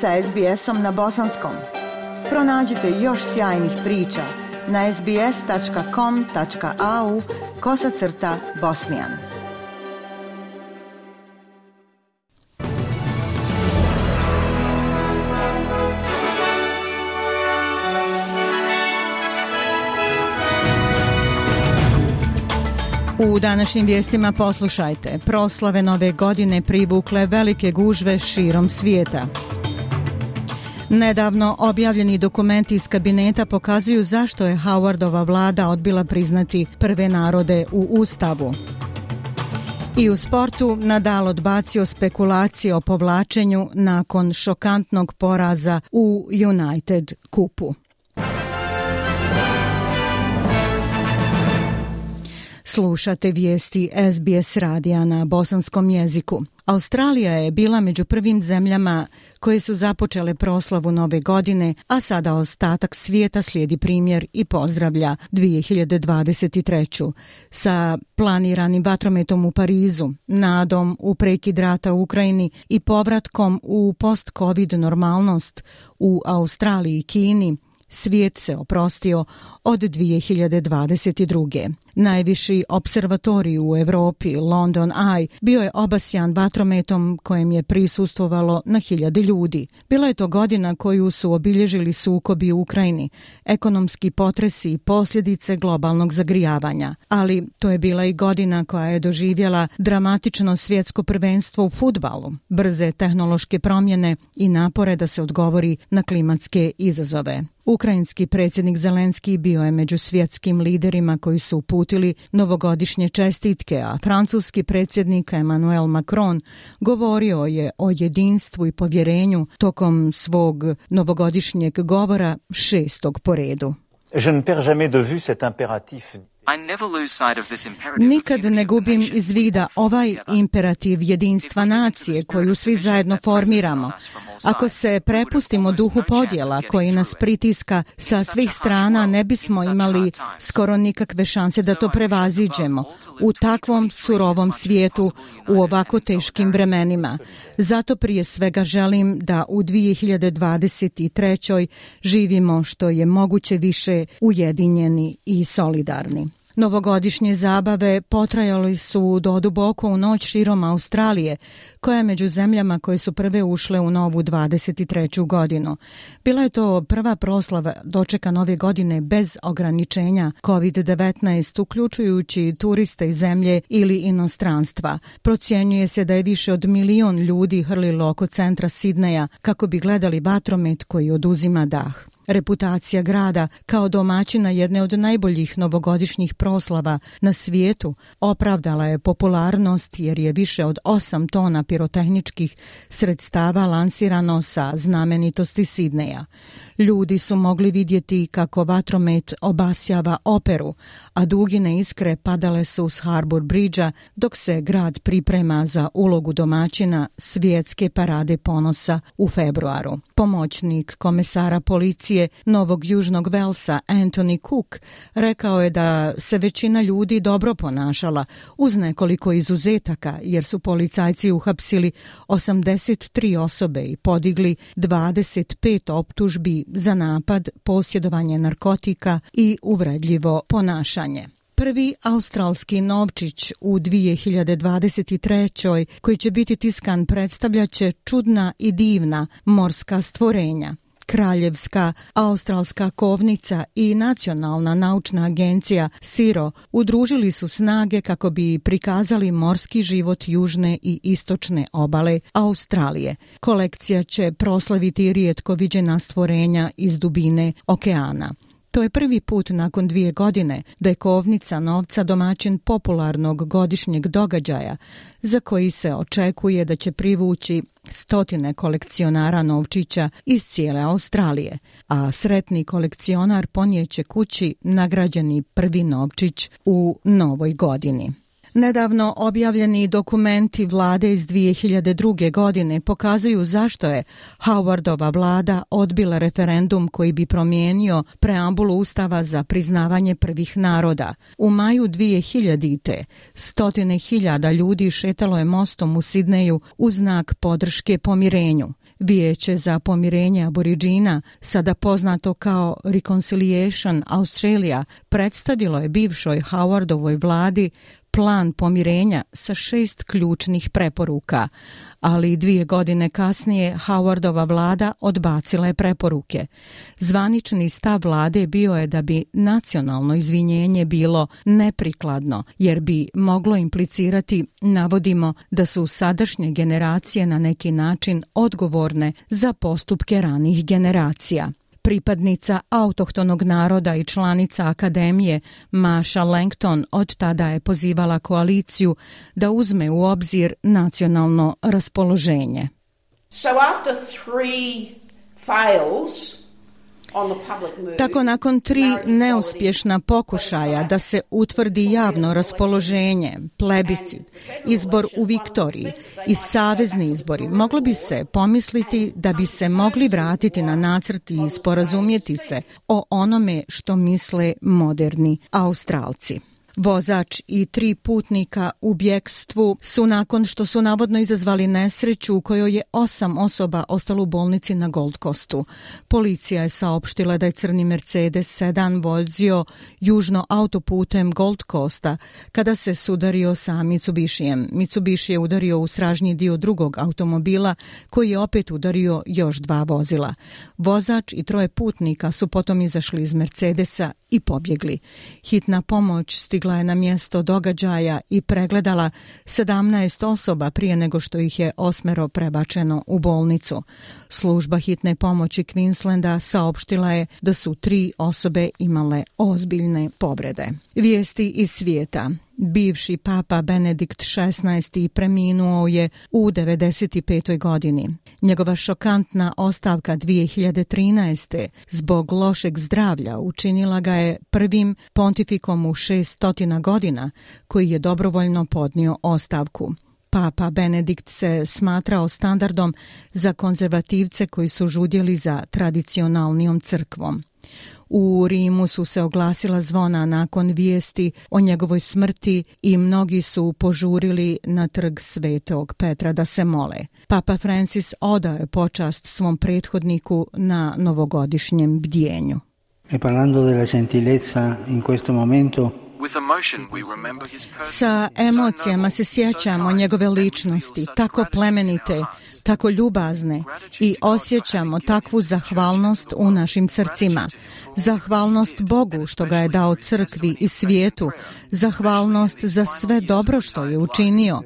sa SBS-om na bosanskom. Pronađite još sjajnih priča na sbs.com.au kosacrta bosnijan. U današnjim vijestima poslušajte. Proslave nove godine privukle velike gužve širom svijeta. Nedavno objavljeni dokumenti iz kabineta pokazuju zašto je Howardova vlada odbila priznati prve narode u Ustavu. I u sportu Nadal odbacio spekulacije o povlačenju nakon šokantnog poraza u United kupu. Slušate vijesti SBS radija na bosanskom jeziku. Australija je bila među prvim zemljama koje su započele proslavu nove godine, a sada ostatak svijeta slijedi primjer i pozdravlja 2023. sa planiranim vatrometom u Parizu, nadom u prekid rata u Ukrajini i povratkom u post-covid normalnost u Australiji i Kini, svijet se oprostio od 2022. Najviši observatorij u Evropi, London Eye, bio je obasjan vatrometom kojem je prisustvovalo na hiljade ljudi. Bila je to godina koju su obilježili sukobi u Ukrajini, ekonomski potresi i posljedice globalnog zagrijavanja. Ali to je bila i godina koja je doživjela dramatično svjetsko prvenstvo u futbalu, brze tehnološke promjene i napore da se odgovori na klimatske izazove. Ukrajinski predsjednik Zelenski bio je među svjetskim liderima koji su uputili novogodišnje čestitke, a francuski predsjednik Emmanuel Macron govorio je o jedinstvu i povjerenju tokom svog novogodišnjeg govora šestog po redu. Je ne perds jamais de vue cet impératif Nikad ne gubim iz vida ovaj imperativ jedinstva nacije koju svi zajedno formiramo. Ako se prepustimo duhu podjela koji nas pritiska sa svih strana, ne bismo imali skoro nikakve šanse da to prevaziđemo u takvom surovom svijetu u ovako teškim vremenima. Zato prije svega želim da u 2023. živimo što je moguće više ujedinjeni i solidarni. Novogodišnje zabave potrajali su do duboko u noć širom Australije, koja je među zemljama koje su prve ušle u novu 23. godinu. Bila je to prva proslava dočeka nove godine bez ograničenja COVID-19, uključujući turiste iz zemlje ili inostranstva. Procjenjuje se da je više od milion ljudi hrlilo oko centra Sidneja kako bi gledali vatromet koji oduzima dah. Reputacija grada kao domaćina jedne od najboljih novogodišnjih proslava na svijetu opravdala je popularnost jer je više od 8 tona pirotehničkih sredstava lansirano sa znamenitosti Sidneja. Ljudi su mogli vidjeti kako vatromet obasjava operu, a dugine iskre padale su s Harbour Bridgea dok se grad priprema za ulogu domaćina svjetske parade ponosa u februaru. Pomoćnik komesara policije Novog Južnog Velsa Anthony Cook rekao je da se većina ljudi dobro ponašala uz nekoliko izuzetaka jer su policajci uhapsili 83 osobe i podigli 25 optužbi za napad, posjedovanje narkotika i uvredljivo ponašanje. Prvi australski novčić u 2023. koji će biti tiskan predstavljaće čudna i divna morska stvorenja. Kraljevska australska kovnica i nacionalna naučna agencija SIRO udružili su snage kako bi prikazali morski život južne i istočne obale Australije. Kolekcija će proslaviti rijetko viđena stvorenja iz dubine okeana. To je prvi put nakon dvije godine da je kovnica novca domaćin popularnog godišnjeg događaja za koji se očekuje da će privući stotine kolekcionara novčića iz cijele Australije, a sretni kolekcionar ponijeće kući nagrađeni prvi novčić u novoj godini. Nedavno objavljeni dokumenti vlade iz 2002. godine pokazuju zašto je Howardova vlada odbila referendum koji bi promijenio preambulu Ustava za priznavanje prvih naroda. U maju 2000. stotine hiljada ljudi šetalo je mostom u Sidneju u znak podrške pomirenju. Vijeće za pomirenje aboriđina, sada poznato kao Reconciliation Australia, predstavilo je bivšoj Howardovoj vladi plan pomirenja sa šest ključnih preporuka, ali dvije godine kasnije Howardova vlada odbacila je preporuke. Zvanični stav vlade bio je da bi nacionalno izvinjenje bilo neprikladno, jer bi moglo implicirati, navodimo, da su sadašnje generacije na neki način odgovorne za postupke ranih generacija pripadnica autohtonog naroda i članica akademije Maša Langton od tada je pozivala koaliciju da uzme u obzir nacionalno raspoloženje. So after three fails, Tako nakon tri neuspješna pokušaja da se utvrdi javno raspoloženje, plebiscit, izbor u Viktoriji i savezni izbori, moglo bi se pomisliti da bi se mogli vratiti na nacrt i sporazumjeti se o onome što misle moderni Australci. Vozač i tri putnika u bjekstvu su nakon što su navodno izazvali nesreću u kojoj je osam osoba ostalo u bolnici na Gold Coastu. Policija je saopštila da je crni Mercedes sedan vozio južno autoputem Gold Coasta kada se sudario sa Mitsubishijem. Mitsubishi je udario u stražnji dio drugog automobila koji je opet udario još dva vozila. Vozač i troje putnika su potom izašli iz Mercedesa i pobjegli. Hitna pomoć stigla je na mjesto događaja i pregledala 17 osoba prije nego što ih je osmero prebačeno u bolnicu. Služba hitne pomoći Queenslanda saopštila je da su tri osobe imale ozbiljne povrede. Vijesti iz svijeta. Bivši papa Benedikt XVI. preminuo je u 95. godini. Njegova šokantna ostavka 2013. zbog lošeg zdravlja učinila ga je prvim pontifikom u 600 godina koji je dobrovoljno podnio ostavku. Papa Benedikt se smatrao standardom za konzervativce koji su žudjeli za tradicionalnijom crkvom. U Rimu su se oglasila zvona nakon vijesti o njegovoj smrti i mnogi su požurili na trg Svetog Petra da se mole. Papa Francis odao je počast svom prethodniku na novogodišnjem bdjenju. E parlando della gentilezza in questo momento Sa emocijama se sjećamo njegove ličnosti, tako plemenite, tako ljubazne i osjećamo takvu zahvalnost u našim srcima. Zahvalnost Bogu što ga je dao crkvi i svijetu, zahvalnost za sve dobro što je učinio,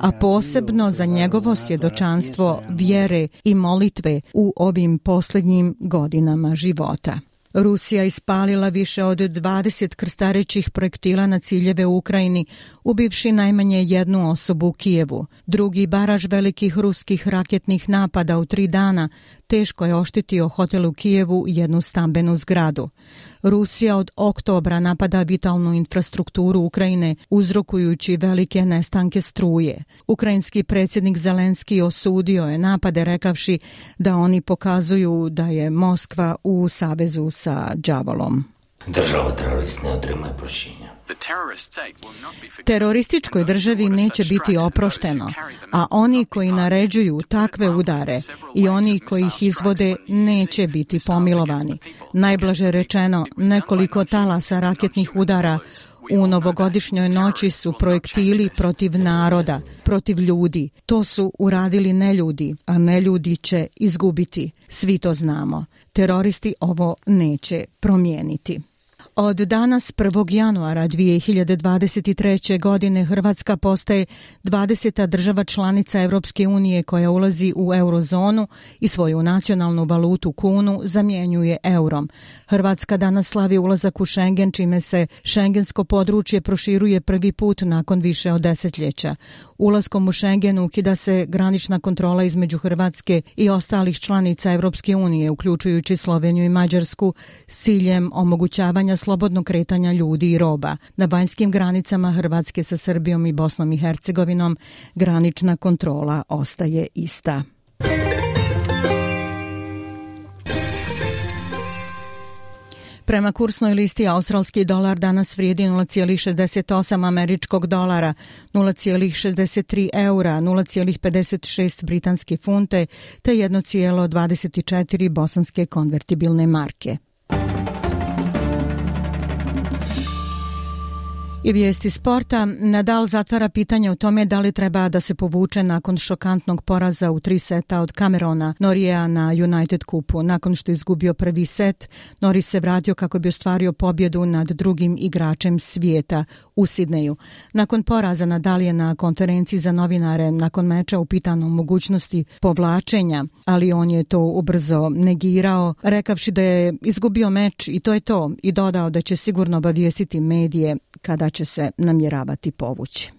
a posebno za njegovo svjedočanstvo vjere i molitve u ovim posljednjim godinama života. Rusija ispalila više od 20 krstarećih projektila na ciljeve u Ukrajini, ubivši najmanje jednu osobu u Kijevu. Drugi baraž velikih ruskih raketnih napada u tri dana teško je oštitio hotel u Kijevu jednu stambenu zgradu. Rusija od oktobra napada vitalnu infrastrukturu Ukrajine uzrokujući velike nestanke struje. Ukrajinski predsjednik Zelenski osudio je napade rekavši da oni pokazuju da je Moskva u savezu sa džavolom. Država terorist ne otrimuje prošenja. Terorističkoj državi neće biti oprošteno, a oni koji naređuju takve udare i oni koji ih izvode neće biti pomilovani. Najblaže rečeno, nekoliko talasa raketnih udara u novogodišnjoj noći su projektili protiv naroda, protiv ljudi. To su uradili neljudi, a neljudi će izgubiti. Svi to znamo. Teroristi ovo neće promijeniti. Od danas 1. januara 2023. godine Hrvatska postaje 20. država članica Evropske unije koja ulazi u eurozonu i svoju nacionalnu valutu kunu zamjenjuje eurom. Hrvatska danas slavi ulazak u Schengen čime se šengensko područje proširuje prvi put nakon više od desetljeća. Ulaskom u Schengen ukida se granična kontrola između Hrvatske i ostalih članica Evropske unije, uključujući Sloveniju i Mađarsku, s ciljem omogućavanja slobodnog kretanja ljudi i roba. Na banjskim granicama Hrvatske sa Srbijom i Bosnom i Hercegovinom granična kontrola ostaje ista. Prema kursnoj listi australski dolar danas vrijedi 0,68 američkog dolara, 0,63 eura, 0,56 britanske funte te 1,24 bosanske konvertibilne marke. I vijesti sporta, Nadal zatvara pitanje o tome da li treba da se povuče nakon šokantnog poraza u tri seta od Camerona Norija na United Cupu. Nakon što je izgubio prvi set, Nori se vratio kako bi ostvario pobjedu nad drugim igračem svijeta u Sidneju. Nakon poraza Nadal je na konferenciji za novinare nakon meča upitano mogućnosti povlačenja, ali on je to ubrzo negirao, rekavši da je izgubio meč i to je to i dodao da će sigurno obavijestiti medije kada će se namjeravati povući.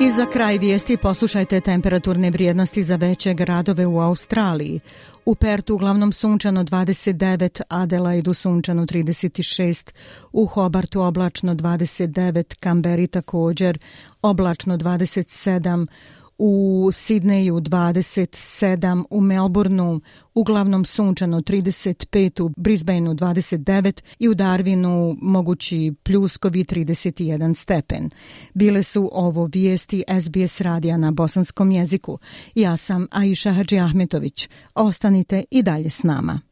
I za kraj vijesti poslušajte temperaturne vrijednosti za veće gradove u Australiji. U Pertu uglavnom sunčano 29, Adelaidu sunčano 36, u Hobartu oblačno 29, Kamberi također oblačno 27, u Sidneju 27, u Melbourneu uglavnom sunčano 35, u Brisbaneu 29 i u Darwinu mogući pljuskovi 31 stepen. Bile su ovo vijesti SBS radija na bosanskom jeziku. Ja sam Aisha Hadži Ahmetović. Ostanite i dalje s nama.